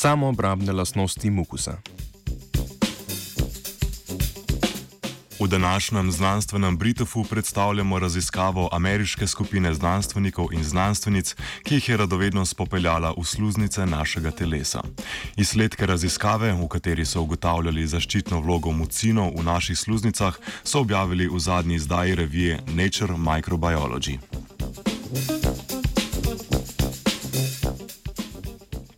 Samoobrambne lastnosti mukusa. V današnjem znanstvenem Britofu predstavljamo raziskavo ameriške skupine znanstvenikov in znanstvenic, ki jih je radovednost popeljala v sluznice našega telesa. Izsledke raziskave, v kateri so ugotavljali zaščitno vlogo mucinov v naših sluznicah, so objavili v zadnji izdaji revije Nature Microbiology.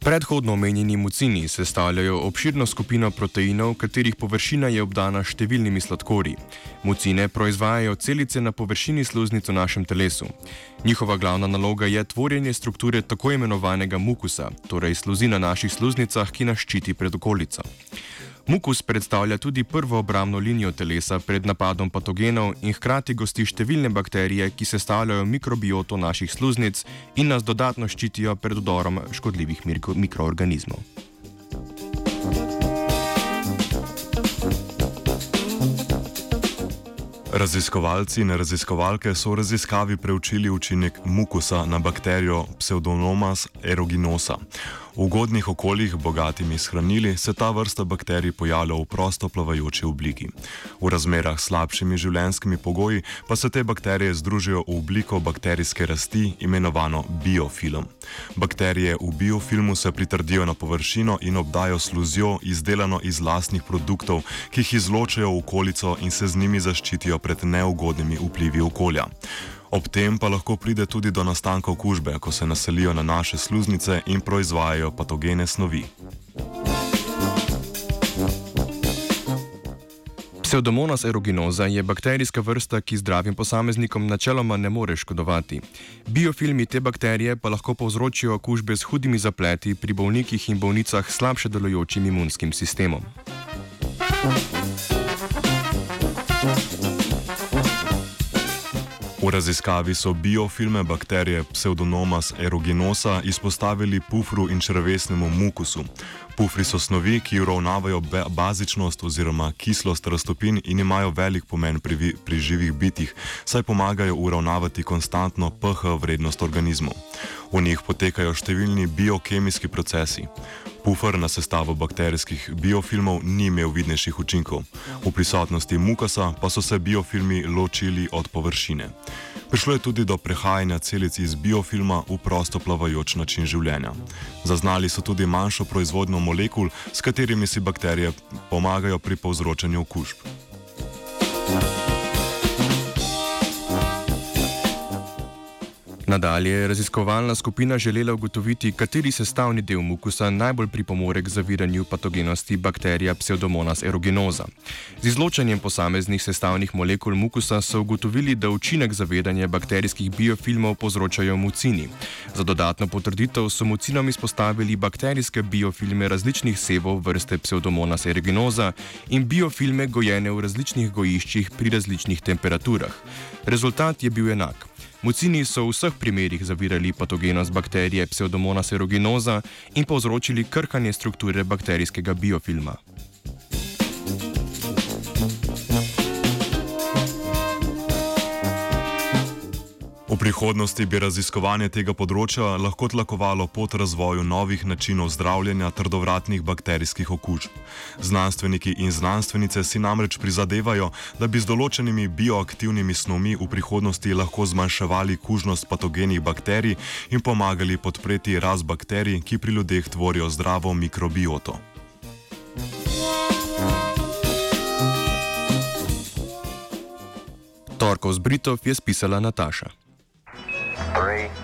Predhodno omenjeni mucini sestavljajo obširno skupino proteinov, katerih površina je obdana številnimi sladkorji. Mucine proizvajajo celice na površini sluznic v našem telesu. Njihova glavna naloga je tvorjenje strukture tako imenovanega mukusa, torej sluzi na naših sluznicah, ki nas ščiti pred okolico. Mukus predstavlja tudi prvo obrambno linijo telesa pred napadom patogenov in hkrati gosti številne bakterije, ki sestavljajo mikrobioto naših sluznic in nas dodatno ščitijo pred udorom škodljivih mikroorganizmov. Raziskovalci in raziskovalke so v raziskavi preučili učinek mukusa na bakterijo Pseudomonas aeruginosa. V ugodnih okoljih, bogatimi s hranili, se ta vrsta bakterij pojavlja v prosto plavajoči obliki. V razmerah s slabšimi življenjskimi pogoji pa se te bakterije združijo v obliko bakterijske rasti, imenovano biofilm. Bakterije v biofilmu se pritrdijo na površino in obdajo sluzjo, izdelano iz lastnih produktov, ki jih izločajo v okolico in se z njimi zaščitijo pred neugodnimi vplivi okolja. Ob tem pa lahko pride tudi do nastanka okužbe, ko se naselijo na naše sluznice in proizvajajo patogene snovi. Pseudomonas aeruginosa je bakterijska vrsta, ki zdravim posameznikom načeloma ne more škodovati. Biofilmi te bakterije pa lahko povzročijo okužbe s hudimi zapleti pri bolnikih in bolnicah s slabše delujočim imunskim sistemom. V raziskavi so biofilme bakterije Pseudomonas aeruginosa izpostavili pufru in črvesnemu mukusu. Pufri so snovi, ki uravnavajo bazičnost oziroma kislost raztopin in imajo velik pomen pri, pri živih bitjih, saj pomagajo uravnavati konstantno pH vrednost organizmov. V njih potekajo številni biokemijski procesi. Pufr na sestavo bakterijskih biofilmov ni imel vidnejših učinkov. V prisotnosti mukasa pa so se biofilmi ločili od površine. Prišlo je tudi do prehajanja celic iz biofilma v prosto plavajoč način življenja. Zaznali so tudi manjšo proizvodnjo molekul, s katerimi si bakterije pomagajo pri povzročanju okužb. Nadalje je raziskovalna skupina želela ugotoviti, kateri sestavni del mukusa najbolj pripomore k zaviranju patogenosti bakterija Pseudomonas aeruginosa. Z izločanjem posameznih sestavnih molekul mukusa so ugotovili, da učinek zavedanja bakterijskih biofilmov povzročajo mucini. Za dodatno potrditev so mucinom izpostavili bakterijske biofilme različnih sevov vrste Pseudomonas aeruginosa in biofilme gojene v različnih gojiščih pri različnih temperaturah. Rezultat je bil enak. Mucini so v vseh primerjih zavirali patogenost bakterije Pseudomonas aeruginosa in povzročili krhanje strukture bakterijskega biofilma. V prihodnosti bi raziskovanje tega področja lahko tlakovalo pot razvoju novih načinov zdravljenja trdovratnih bakterijskih okužb. Znanstveniki in znanstvenice si namreč prizadevajo, da bi z določenimi bioaktivnimi snovmi v prihodnosti lahko zmanjševali kužnost patogenih bakterij in pomagali podpreti rast bakterij, ki pri ljudeh tvorijo zdravo mikrobioto. Torkov z Britov je spisala Nataša. three,